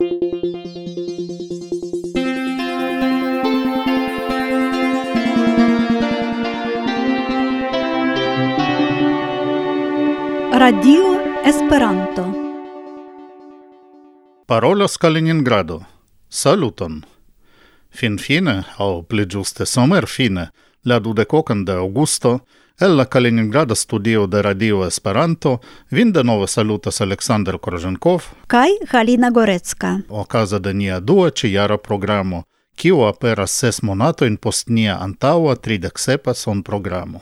Radio Esperanto. Parolas Kaliningrado. Saluton. Finfine, au pli ĝuste somerfine, la dudekokan de aŭgusto, El la Kaliningrada studio de Radio Esperanto, Vindenova salutas Aleksandr Kroženkov kaj Halina Gorecka. Okaza denija dua čijara programo, kiu aperas ses monatojn post nia antaŭa tridek sepa sonprogramo.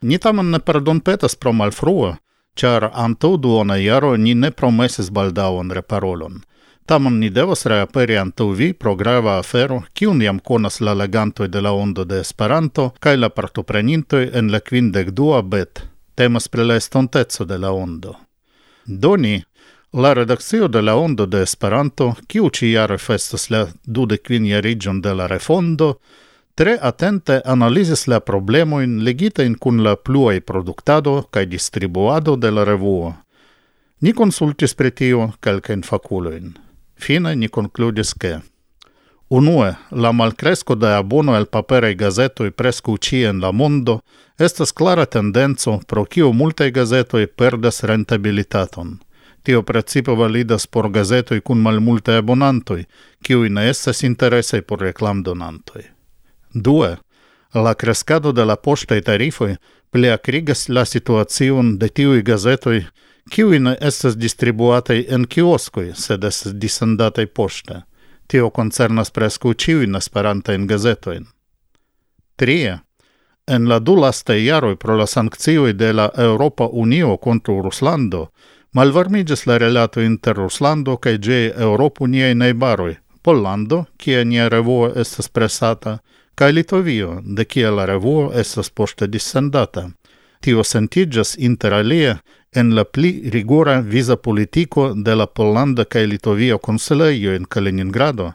Ni tamen ne pardonpetas pro malfrua, ĉar antaŭ duona jaro ni ne promesis baldaŭan reparolon. Tamen ni devos reaperi antaŭ vi pro grava afero, kiun jam konas la legantoj de la Ondo de Esperanto kaj la partoprenintoj en la kvindek dua bet. Temas pri la estonteco de la Ondo. Doni, la redakcio de la Ondo de Esperanto, kiu ĉi-jare festas la dudek kvin de la refondo, tre atente analizis la problemojn ligitajn kun la pluaj produktado kaj distribuado de la revuo. Ni konsultis pri tio kelkajn fakulojn. Fine ni concludis che Unue, la malcresco da abono el paperei gazetoi prescu cie en la mondo estas clara tendenzo pro kiu multe gazetoi perdas rentabilitaton. Tio precipe validas por gazetoj kun malmultaj abonantoj, cioi ne estas interesei por reklamdonantoj. Due, la crescado de la postei tarifoj pleacrigas la situacion de tiui gazetoj, kiuj estas distribuataj en kioskoi, sed estas disendataj poste. Tio koncernas preskaŭ ĉiujn esperantajn gazetoin. Trie, en la du laste iaroi pro la sankcioj de la Europa Unio contro Ruslando malvarmigis la relato inter Ruslando kaj Europa Uniei neibaroi, Pollando, kie nia revuo estas presata, kaj Litovio, de kie la revuo estas poste dissendata – Tio sentigas interalie en la pli rigora visa politico de la Pollanda kaj Litovio konsilejo en Kaliningrado,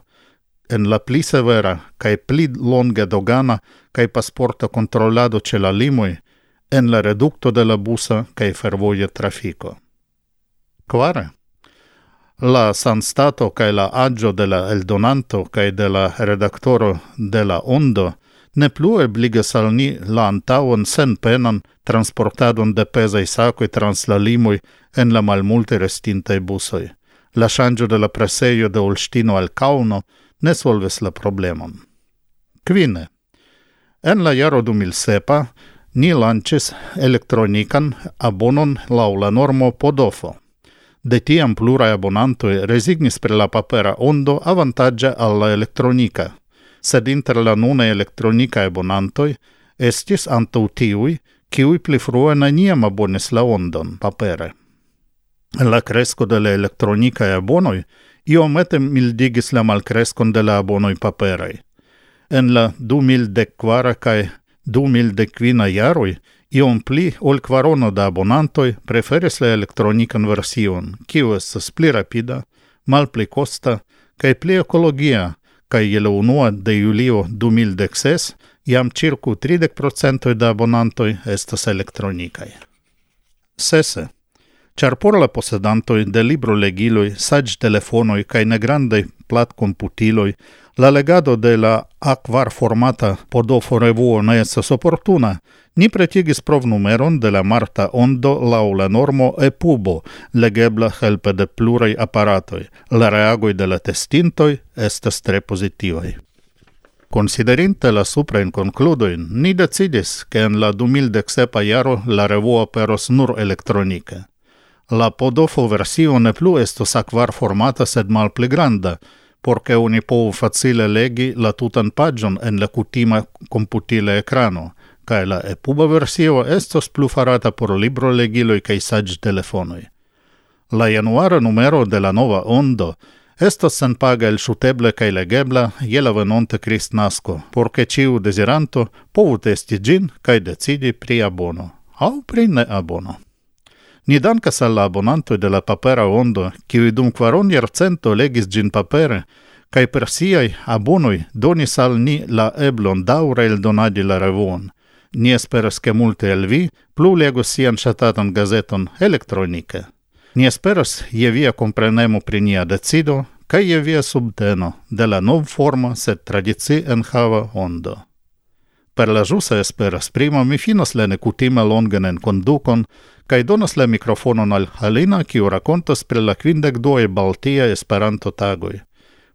en la pli severa kaj pli longa dogana kaj pasporta kontrolado ĉe la limoi, en la redukto de la busa kaj fervoja trafiko. Quare? La sanstato kaj la agio de la eldonanto kaj de la redaktoro de la ondo – ne plu ebligas al ni la antaŭan senpenan transportadon de pezaj sakoj trans la limoj en la malmulte restintaj busoj. La ŝanĝo de la presejo de Olŝtino al Kaŭno ne solvis la problemon. Kvine. En la jaro 2007 ni lanĉis elektronikan abonon laŭ la normo Podofo. De tiam plurai abonantoi rezignis per la papera ondo avantaĝa alla elektronika – sed inter la nune elektronicae bonantoi estis antau tiui, kiui pli frue neniam abonis la ondon papere. La cresco de la elektronicae abonoi iomete mildigis la malcrescon de la abonoi paperei. En la 2014 cae 2015 jaroi iom pli ol kvarono da abonantoj preferis la elektronikan version, kiu estas pli rapida, mal pli costa kaj pli ekologia, kaj je la unua de julio 2016 jam circu 30% da abonantoi estas elektronikai. Sese, Char por la posedantoi de libro legiloi, sag telefonoi cae negrandei plat computiloi, la legado de la A4 formata Podofo revuo ne esas opportuna, ni pretigis provnumeron de la Marta Ondo lau la normo EPUBO, legebla helpe de plurei apparatoi. La reagoi de la testintoi estas tre positivai. Considerinte la suprain concludoin, ni decidis che en la 2017 jaro la revuo aperos nur elektronike. La Podofo versio ne plu estos akvar formata sed malpli granda, porque oni povu facile legi la tutan pagion en la kutima computile ecrano, cae la epuba versio estos plu farata por libro legiloi cae sag telefonoi. La januara numero de la nova ondo estas senpaga el suteble cae legebla je la venonte Crist nasco, porche ciu desiranto povu testi gin cae decidi pri abono, au pri ne abono. Ni dankas al la abonantoj de la papera ondo, kiuj dum kvaron jarcento legis ĝin papere, kaj per siaj abonoj donis al ni la eblon daŭre eldonadi la revuon. Ni esperas, ke multe el vi plu legos sian ŝatatan gazeton elektronike. Ni esperas je via komprenemo pri nia decido kaj je via subteno de la novforma sed tradicie enhava ondo. Per la ĵusa esperas prima mi finos la nekutime longan en kondukon, kaj donas la mikrofonon al Halina, kiu rakontos pri la kvindek duoj Baltia Esperanto-tagoj.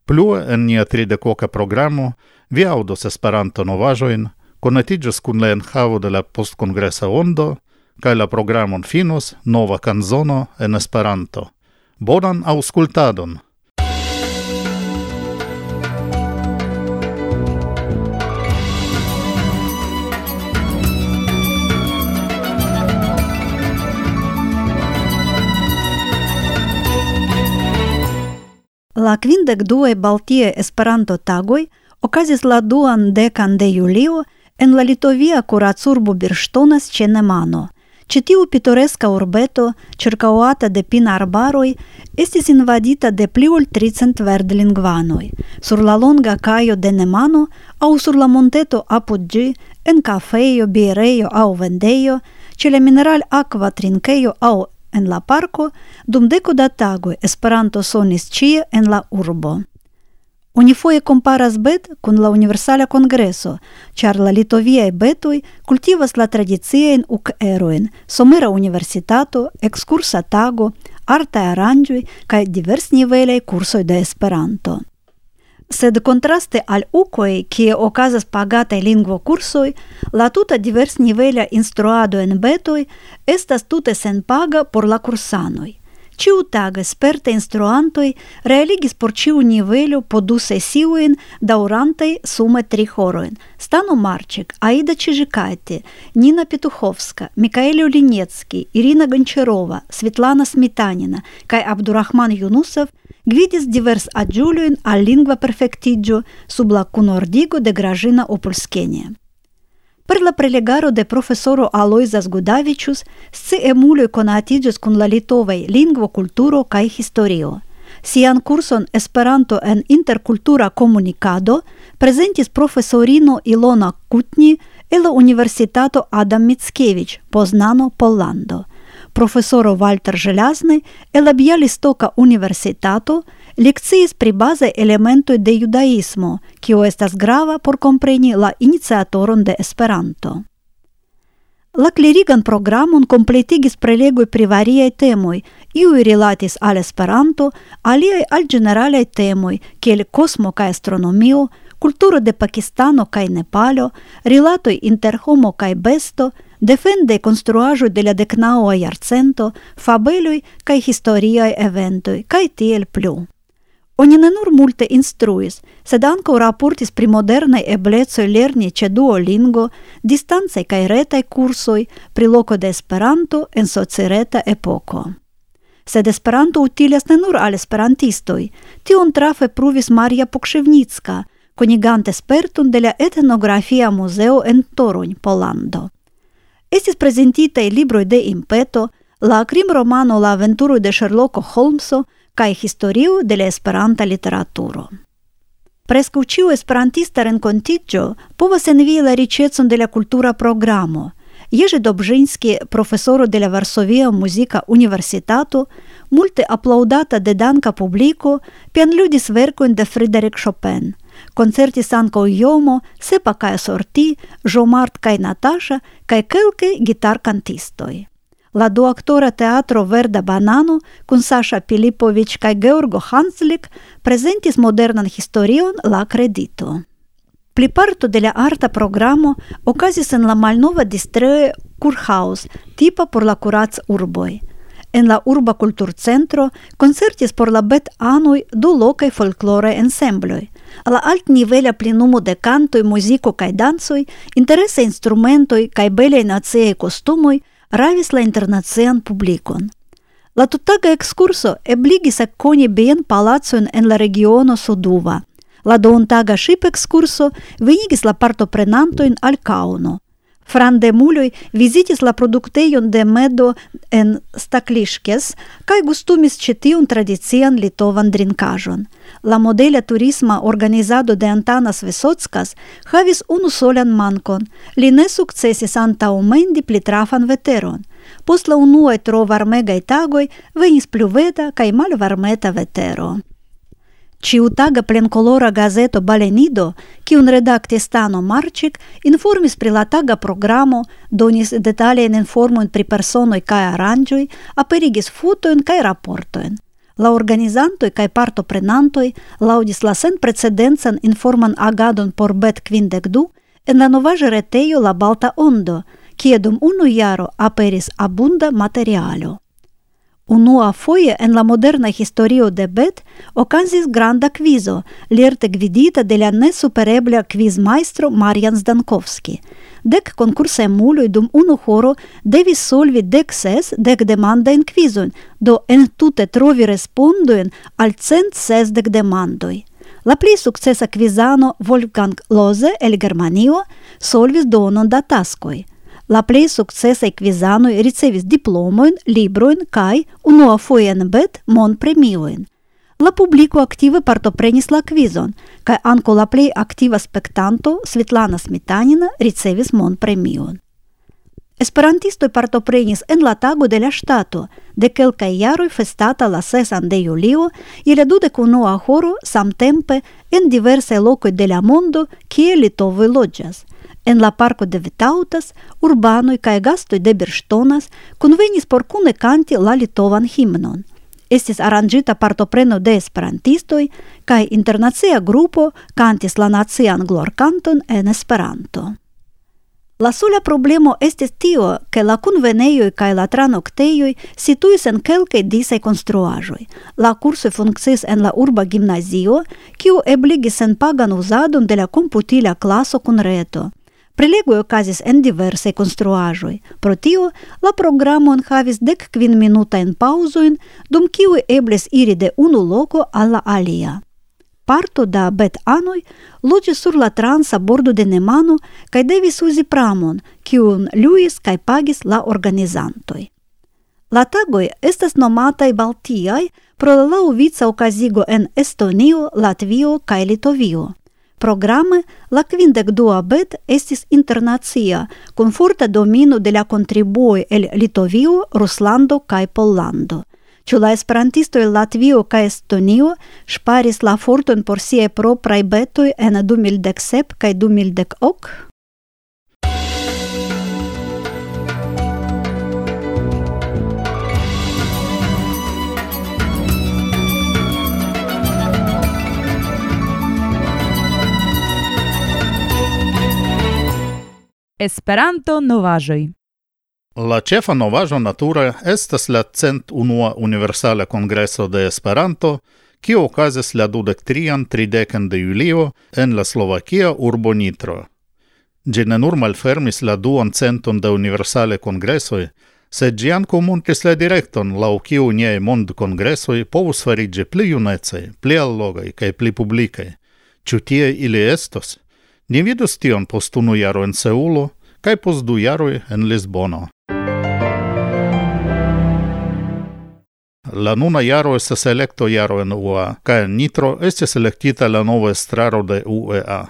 Plue en nia tridekoka programo vi aŭdos Esperanto-novaĵojn, konatiĝos kun la enhavo de la postkongresa ondo kaj la programon finos nova kanzono en Esperanto. Bonan aŭskultadon! La quindec due Baltie Esperanto tagoj okazis la duan decan de julio en la litovia kuracurbo Birŝtonas ĉe Nemano. Ĉi tiu pitoreska urbeto, circauata de pinarbaroi, estis invadita de pliul ol tricent verdlingvanoj. Sur la longa caio de Nemano au sur la monteto apud gi, en cafeio, biereio au vendeio, cele mineral aqua trinkejo au En la parco dum deco da tago Esperanto sonis ĉie en la urbo. Oni foie comparas bet kun la Universala Kongreso, ĉar la litoviae betui kultivas la tradiciajn uc eroin, somera universitato, ekskursa tago, artaj cae kaj diversnivelaj kursoj de Esperanto sed contraste al ucoi, kie ocasas pagatai lingvo cursoi, la tuta divers nivelia instruado en betoi estas tute sen paga por la cursanoi. Ciu taga sperte instruantoi realigis por ciu nivelu po du sesiuin daurantai sume tri horoin. Стану Marcik, Aida Чижикати, Nina Петуховска, Микаэль Улинецкий, Irina Гончарова, Svetlana Smitanina, kai Абдурахман Юнусов Гвидис диверс аджулюин а лингва перфектиджо субла кунордиго де гражина опольскене. Прла прелегаро де професоро Алоиза Гудавичус си емулю конатиджус кун ла литовей лингво культуро кај историо. Сиан курсон Esperanto en Intercultura Comunicado презентис професорино Илона Кутни ела Университато Адам Мицкевич, познано Поландо. profesoro Walter Želazny el abia listoka universitato lekciis pri baze elementoj de judaismo, kio estas grava por kompreni la iniciatoron de Esperanto. La klerigan programon kompletigis prelegoj pri variaj temoj, iuj rilatis al Esperanto, aliaj al ĝeneralaj temoj, kiel kosmo kaj astronomio, kulturo de Pakistano kaj Nepalo, rilatoj inter homo kaj besto – defende konstruaĵoj de la decnaua jarcento, fabeloj kaj historiae eventoj kaj tiel plu. Oni ne nur multe instruis, sed anco raportis pri modernaj eblezoi lerni ĉe Duolingo, distanzei kaj retaj kursoj pri loko de Esperanto en socireta epoko. Sed Esperanto utilas ne nur al esperantistoj, tion trafe pruvis Maria Pokŝivnicka, conigante sperton de la etnografia muzeo en Toruń, Polando. Estis presentite libroi de impeto, la crim romano la aventuro de Sherlocko Holmeso, cae historiu de la esperanta literaturo. Prescu ciu esperantista rencontigio povas envii la ricetson de la cultura programo. Jerzy Dobrzynski, profesoro de la Varsovia Musica Universitato, multe aplaudata de danca publico, pian ludis vercoin de Frédéric Chopin – Концерти кај Јомо, сепа кај Сорти, Жомарт кај Наташа, кај Келке гитар кантистој. Ла актора театро Верда Банано, кун Саша Пилипович кај Георго Ханслик, презентис модернан хисторион ла кредито. Pli parto de la arta programo okazis en la malnova distreo Kurhaus, tipa por la. en la urba kulturcentro koncertis por la bet anoj du lokaj folklore ensembloj. Al altnivela plenumo de kantoj, muziko kaj dancoj, interesa instrumentoj kaj belaj naciaj kostumoj ravis la internacian publikon. La tutaga ekskurso ebligis ekkoni bien palacojn en la regiono Suduva. La duontaga ship excurso venigis la partoprenantojn al Kaono. Frandemuloj visitis la produktejon de medo en Stakliškes kaj gustumis ĉi tiun tradician litovan drinkaĵon. La modela turisma organizado de Antanas Vesockas havis unu solan mankon. Li ne sukcesis antaŭmendi pli trafan veteron. Post la unuaj tro varmegaj tagoj venis pluveta kaj malvarmeta vetero. Ciutaga plencolora gazeto Balenido, kiun redacte Stano Marcic, informis pri la taga programo, donis detalajn informojn pri personoi cae aranĝoj, aperigis fotojn cae raportoen. La organizantoj parto prenantoi laudis la senprecedencan informan agadon por bet quindec du en la novaĵa reteio La Balta Ondo, kie dum unu jaro aperis abunda materialo. Unua foie en la moderna historio de Bet okazis granda quizo, lerte gvidita de la nesuperebla quizmaestro Marian Zdankovski. Dec concursa emuloi dum unu horo devis solvi dec ses dec demandain quizoin, do entute trovi respondoin al cent sesdec demandoi. La pli successa quizano Wolfgang Loze el Germanio solvis donon da taskoi – La plej sukcesaj kvizanoj ricevis diplomojn, librojn kaj unuafoje en bet monpremiojn. La publiko aktive partoprenis la kvizon, kaj ankaŭ la plej aktiva spektanto Svetlana Smetanina ricevis monpremion. Esperantistoj partoprenis en la tago de la ŝtato de kelkaj jaroj festata la 6 de julio je la dudek unua horo samtempe en diversaj lokoj de la mondo kie litovoj loĝas. En la parko de Vitautas urbanoj kaj gastoj de Birŝtonas kunvenis por kune kanti la litovan himnon. Estis aranĝita partopreno de esperantistoj kaj internacia grupo kantis la nacian glorkanton en Esperanto. La sola problemo estis tio, ke la kunvenejoj kaj la tranoktejoj situis en kelkaj disaj konstruaĵoj. La kursoj funkciis en la urba gimnazio, kiu ebligis senpagan uzadon de la komputila klaso kun reto. Prelegoj okazis en diversaj konstruaĵoj. Pro tio la programo enhavis dek kvin minutajn paŭzojn, dum kiuj eblis iri de unu loko al la alia parto da bet anoi loĝis sur la transa bordo de Nemano kaj devis uzi pramon, kiun luis kaj pagis la organizantoj. La tagoj estas nomataj Baltiaj pro la laŭvica okazigo en Estonio, Latvio kaj Litovio. Programe la kvindek dua bet estis internacia, kun forta domino de la kontribuoj el Litovio, Ruslando kaj Pollando ĉu la esperantistoj Latvio kaj Estonio ŝparis la forton por siaj propraj betoj en 2017 kaj 2018? Esperanto novaĵoj. La ĉefa novaĵo nature estas la cent unua Universala Kongreso de Esperanto, kiu okazis la dudek trian trideken de julio en la Slovakia urbo Nitro. Ĝi ne nur malfermis la duan centon de Universale Kongresoj, sed ĝi ankaŭ montris la direkton, laŭ kiu niaj mondkongresoj povus fariĝi pli junecaj, pli allogaj kaj pli publikaj. Ĉu tie ili estos? Ni vidos tion post unu jaro en Seulo kaj post du jaroj en Lisbono. La nuna jaro estas electo jaro en UEA, kaj en Nitro estis elektita la nova estraro de UEA.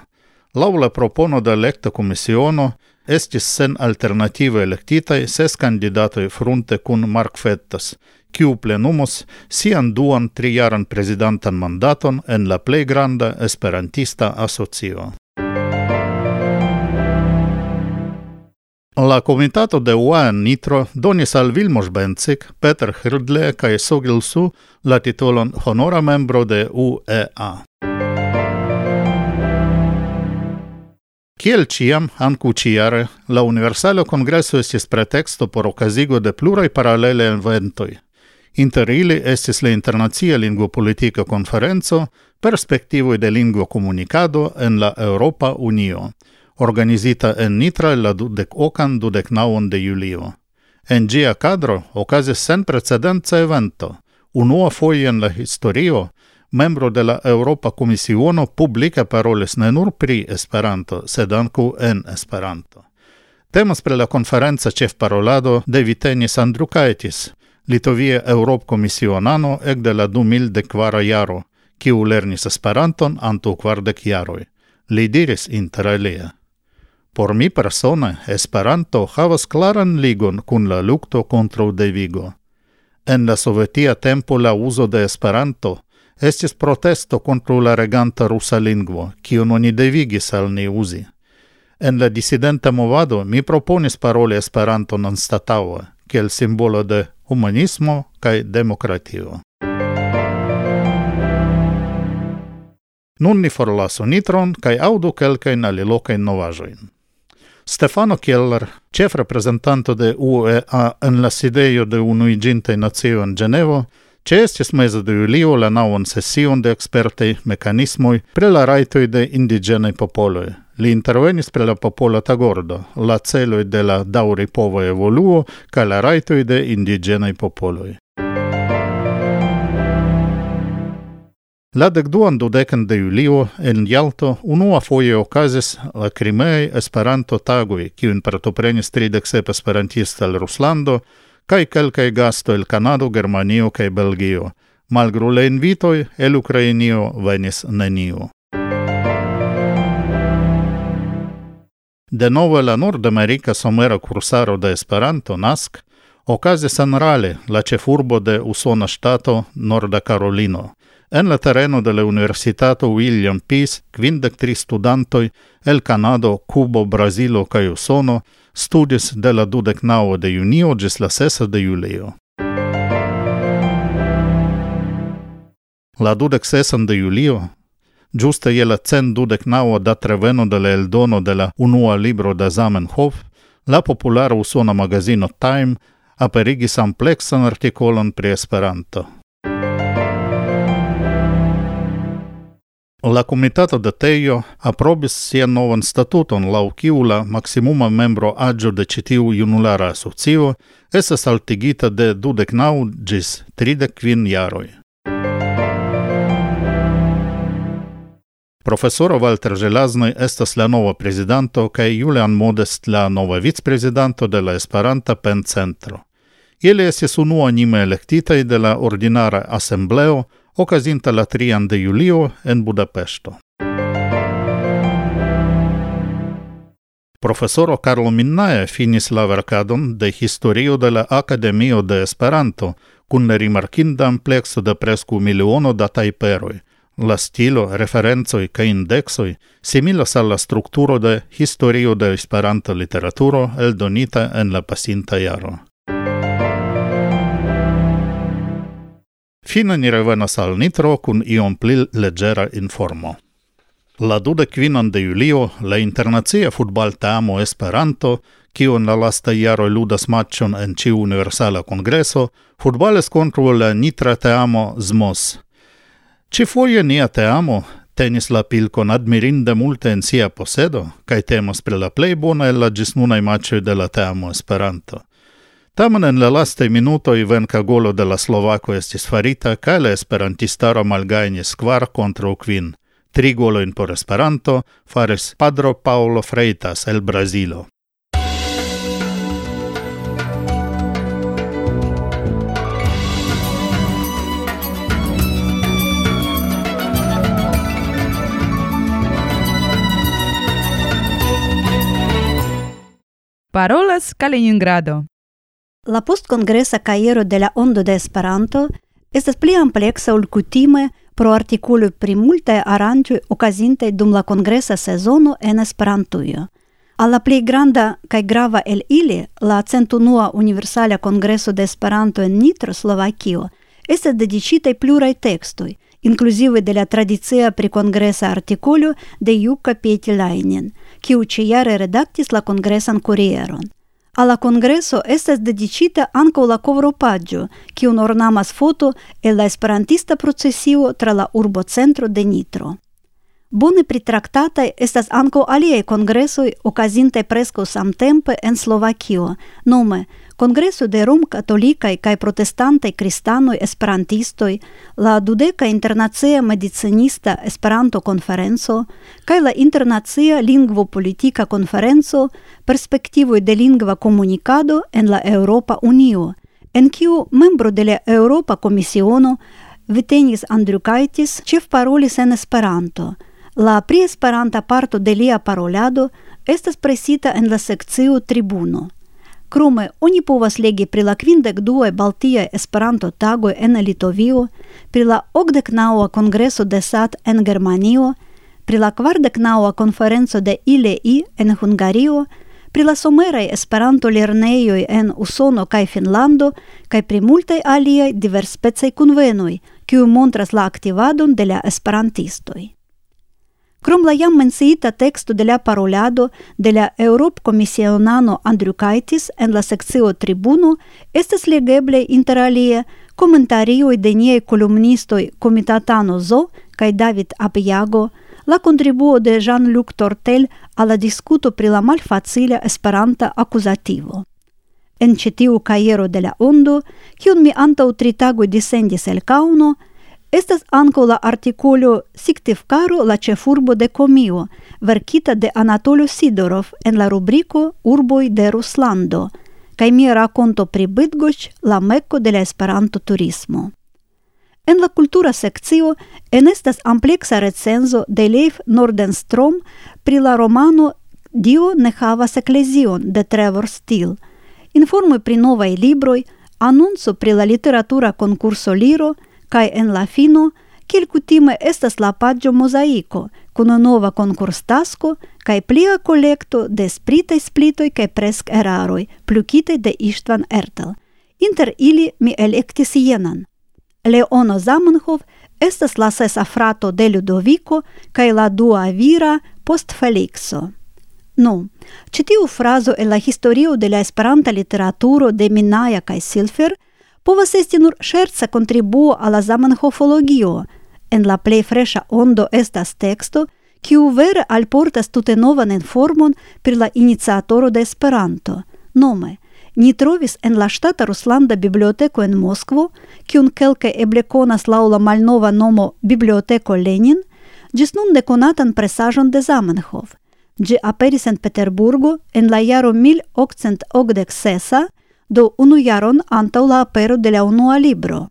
Laŭ la propono de elekta komisiono, estis sen alternative electitai ses candidatoi frunte cun Mark Fettas, kiu plenumos sian duan trijaran prezidantan mandaton en la plej granda esperantista asocio. La comitato de UA Nitro donis al Vilmos Bencik, Peter Hirdle kaj Sogil Su la titolon honora membro de UEA. Kiel ciam, ancu ciare, la Universalo Congresso estis pretexto por okazigo de pluraj paralele eventoj. Inter ili estis la Internacia Lingvopolitika Konferenco Perspektivoj de lingua Komunikado en la Europa Unio – organizita en Nitra la dudek okan dudek naon de julio. En gia cadro okazis sen precedenza evento, unua foie en la historio, membro de la Europa Komisiono publica paroles ne nur pri Esperanto, sed ankaŭ en Esperanto. Temas pre la konferenca ĉefparolado de Vitenis Andrukaitis, Litovia Eŭropkomisionano ekde la 2004 jaro, kiu lernis Esperanton antaŭ kvardek jaroj. Li diris interalie: Por mi persone, Esperanto havas klaran ligon kun la lukto kontraŭ devigo. En la sovetia tempo la uzo de Esperanto estis protesto kontraŭ la reganta rusa lingvo, kiun oni devigis al ni uzi. En la disidenta movado mi proponis paroli Esperanton anstataŭe, kiel simbolo de humanismo kaj demokratio. Nun ni forlasu nitron kaj audu kelkajn alilokajn novaĵojn. Stefano Keller, chef rappresentante de UEA en la sidejo de Unuiĝintaj Nacioj en Ĝenevo, ĉeestis meze de julio la naŭan sesion de ekspertaj mekanismoj pri la rajtoj de indiĝenaj popoloj. Li intervenis pri la popola tagordo, la celoj de la povo evoluo ca la rajtoj de indiĝenaj popoloj. La dekduan dudekan de julio en Jalto unua foie ocazis la Crimeei Esperanto Tagui, kiun partoprenis 37 sep al Ruslando kaj kelkaj gasto el Kanado, Germanio kaj Belgio. Malgru la invitoi, el Ukrainio venis De Denove la Nordamerika somera cursaro de Esperanto NASK ocazis en Rale, la cefurbo de usona stato Norda Karolino. En la terreno de la Universitato William Peace, quindec tri studantoi el Canado, Cubo, Brasilo kaj Usono studis de la dudec nao de junio gis la sesa de julio. La dudec sesan de julio, giuste je la cent dudec nao da treveno de la eldono de la unua libro de Zamenhof, la populara usona magazino Time aperigis amplexan articolon pri Esperanto. La Comitato de Teio aprobis sia novan statuton laŭ kiu la maximuma membro agio de citiu junulara asocio estas altigita de dudek naŭ ĝis tridek kvin jaroj. Profesoro Walter Želaznoj estas la nova prezidanto kaj Julian Modest la nova vicprezidanto de la Esperanta Pencentro. Ili estis unuanime elektitaj de la ordinara asembleo – okazinta la 3 de julio en Budapesto. Profesoro Carlo Minnae finis la verkadon de historio de la Academio de Esperanto kun rimarkinda amplexo de presku miliono da tajperoj. La stilo, referencoj kaj indeksoj similas al la strukturo de historio de Esperanto literaturo eldonita en la pasinta jaro. Fine ni revenas al Nitro kun iom pli leggera informo. La dude quinan de julio la internazia futbal teamo Esperanto, kiu en la lasta jaro ludas matchon en ciu universala congreso, futbales contro la Nitra teamo ZMOS. Ci foie nia teamo tenis la pilcon admirinde multe en sia posedo, cae temos pre la plei bona e la gisnunai matchoi de la teamo Esperanto. Tamen en la laste minuto i venka golo de la Slovako estis farita, kaj la esperantistaro malgajnis kvar kontraŭ kvin. Tri golojn por Esperanto faris Padro Paulo Freitas el Brazilo. Parolas Kaliningrado. La post-congresa kajero de la Ondo de Esperanto estas pli ampleksa ol kutime pro artikolo pri multaj aranĝoj okazintaj dum la kongresa sezono en Esperantujo. Al la plej granda kaj grava el ili, la centunua Universala Kongreso de Esperanto en Nitro, Slovakio, estas dediĉitaj pluraj tekstoj, inkluzive de la tradicia prikongresa artikolo de Jukka Pietilainen, kiu ĉijare redaktis la kongresan kurieron. Ала alla congreso estas dedicita ankaŭ la kovropaĝo, kiun ornamas foto el la esperantista procesio tra la urbocentro de Nitro. Bone pritraktataj estas ankaŭ aliaj kongresoj okazintaj preskaŭ samtempe en Slovakio, nome Kongreso de Rom Catolicae kaj Protestantae Cristanoi Esperantistoi, la Dudeka Internacia Medicinista Esperanto Konferenco kaj la Internacia Lingvo Politica Konferenco Perspectivoi de Lingva Komunikado en la Europa Unio, en kiu membro de la Europa Komisiono Vitenis Andriukaitis ĉefparolis en Esperanto. La pri Esperanta parto de lia parolado estas presita en la sekcio Tribuno. Krume oni povas legi pri la kvindek duoj Baltia Esperanto-tagoj en Litovio, pri la okdeknaŭa kongreso de SAT en Germanio, pri la kvardeknaŭa konferenco de ILEI en Hungario, pri la someraj Esperanto-lernejoj en Usono kaj Finnlando kaj pri multaj aliaj diverspecaj kunvenoj, kiuj montras la aktivadon de la esperantistoj. Krom la jam menciita texto de la parolado de la Europ Eŭropkomisionano Andriukaitis en la sekcio Tribuno estes legeble interalie komentarioj de niei columnistoi Comitatano Zo kaj David Apjago, la kontribuo de Jean-Luc Tortel al la diskuto pri la malfacila Esperanta akuzativo. En citiu caiero kajero de la ondo, cion mi antaŭ tritagui disendis el cauno, Estas anco la articolo Siktivkaro la cefurbo de Comio, verkita de Anatolio Sidorov en la rubrico Urboi de Ruslando kaj mia rakonto pri Bidgoĉ, la meko de la Esperanto-turismo. En la cultura seccio en estas amplexa recenzo de Leif Nordenstrom pri la romano Dio ne havas eklezion de Trevor Steele. Informoj pri novaj libroj, anonco pri la literatura konkurso Liro – Kai en la fino kiel kutime estas la paĝo mozaiko kun nova konkurstasko kaj plia kolekto de spritaj splitoj kaj presk eraroj, plukitaj de Ištvan Ertel. Inter ili mi elektis jenan. Leono Zamenhof estas la sesa frato de Ludovico kaj la dua vira post Felixo. Nu, ĉi tiu frazo el la historio de la Esperanta literaturo de Minaja kaj Silfer – povas esti nur scherza contribuo alla Zamenhofologio. En la plej freŝa ondo estas teksto, kiu vere alportas tute novan informon pri la iniciatoro de Esperanto. Nome, ni trovis en la ŝtata Ruslanda biblioteko en Moskvo, kiun kelkaj eble konas laŭ la malnova nomo Biblioteko Lenin, ĝis nun nekonatan presaĵon de Zamenhof. Ĝi aperis en Peterburgo en la jaro 1886 do unu jaron antau la apero de la unua libro.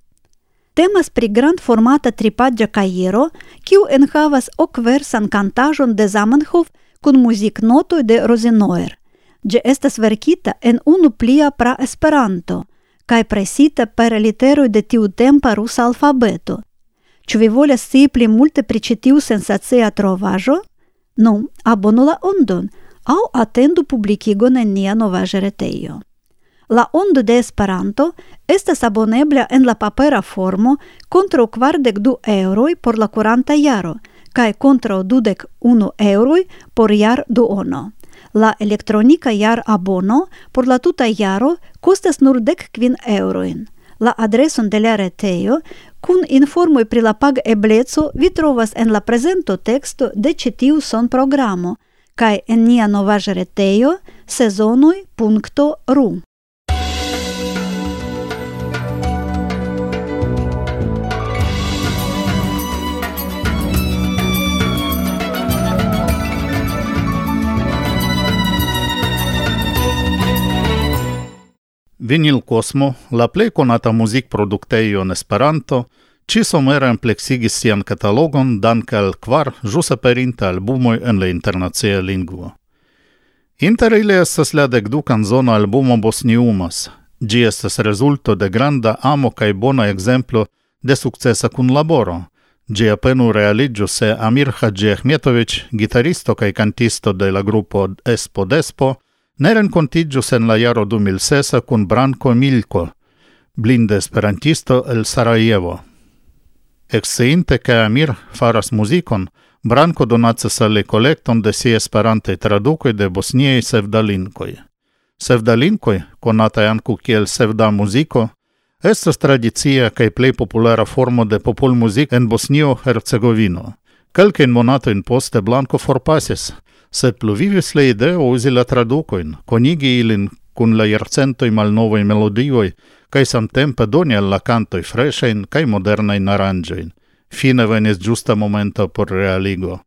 Temas pri grand formata tripaggia caiero, kiu enhavas ok versan cantajon de Zamenhof kun muzik noto de Rosenoer. Ge estas verkita en unu plia pra esperanto, kai presita per litero de tiu tempa rusa alfabeto. Ĉu vi volas scii pli multe pri ĉi tiu sensacia trovaĵo? Nu, abonu la ondon aŭ atendu publikigon en nia novaĵa retejo. La ondo de Esperanto estas abonebla en la papera formo kontraŭ kvardek du euroj por la kuranta jaro kaj kontraŭ dudek unu euroj por jar duono. La elektronika jar abono por la tuta jaro kostas nur dek kvin eurojn. La adreson de la retejo kun informoj pri la pag ebleco vi trovas en la prezento teksto de ĉi tiu sonprogramo kaj en nia novaĵa retejo sezonoj.ru. Vinil Cosmo, la plej konata muzikproduktejo en Esperanto, ĉi-somere ampleksigis sian katalogon danke al kvar ĵus aperintaj albumoj en la internacia lingvo. Inter ili estas la dekdu kanzona albumo Bosniumas. Ĝi estas rezulto de granda amo kaj bona ekzemplo de sukcesa kunlaboro. Ĝi apenaŭ realiĝu se Amir Haĝi gitaristo kaj kantisto de la grupo Espo Despo, ne rencontigius en la jaro 2006 cun Branko Milko, blinde esperantisto el Sarajevo. Exeinte che Amir faras muzikon, Branko donacas al collecton de si esperante traducoi de bosniei sevdalinkoi. Sevdalinkoi, conatai ancu kiel sevda muziko, estas tradicia kaj plej populara formo de popolmuzik en Bosnio-Hercegovino. Kelkajn monatojn poste Blanko forpasis – sed pluvivis la ideo uzi la traducoin, conigi ilin cun la iercentoi malnovoi melodioi, cae samtempe doni al la cantoi freshein cae modernain arangein. Fine venis giusta momento por realigo.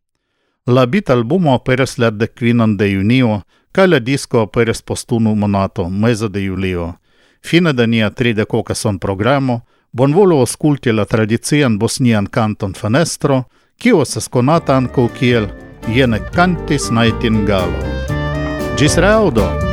La bit albumo aperes la decquinan de junio, cae la disco aperes post unu monato, meza de julio. Fine de nia tridec ocason programo, bonvolu ausculti la tradizian bosnian canton fenestro, kiu estas konata ankaŭ kiel Jenna Kantis Nightingale. Ĝis raŭdo!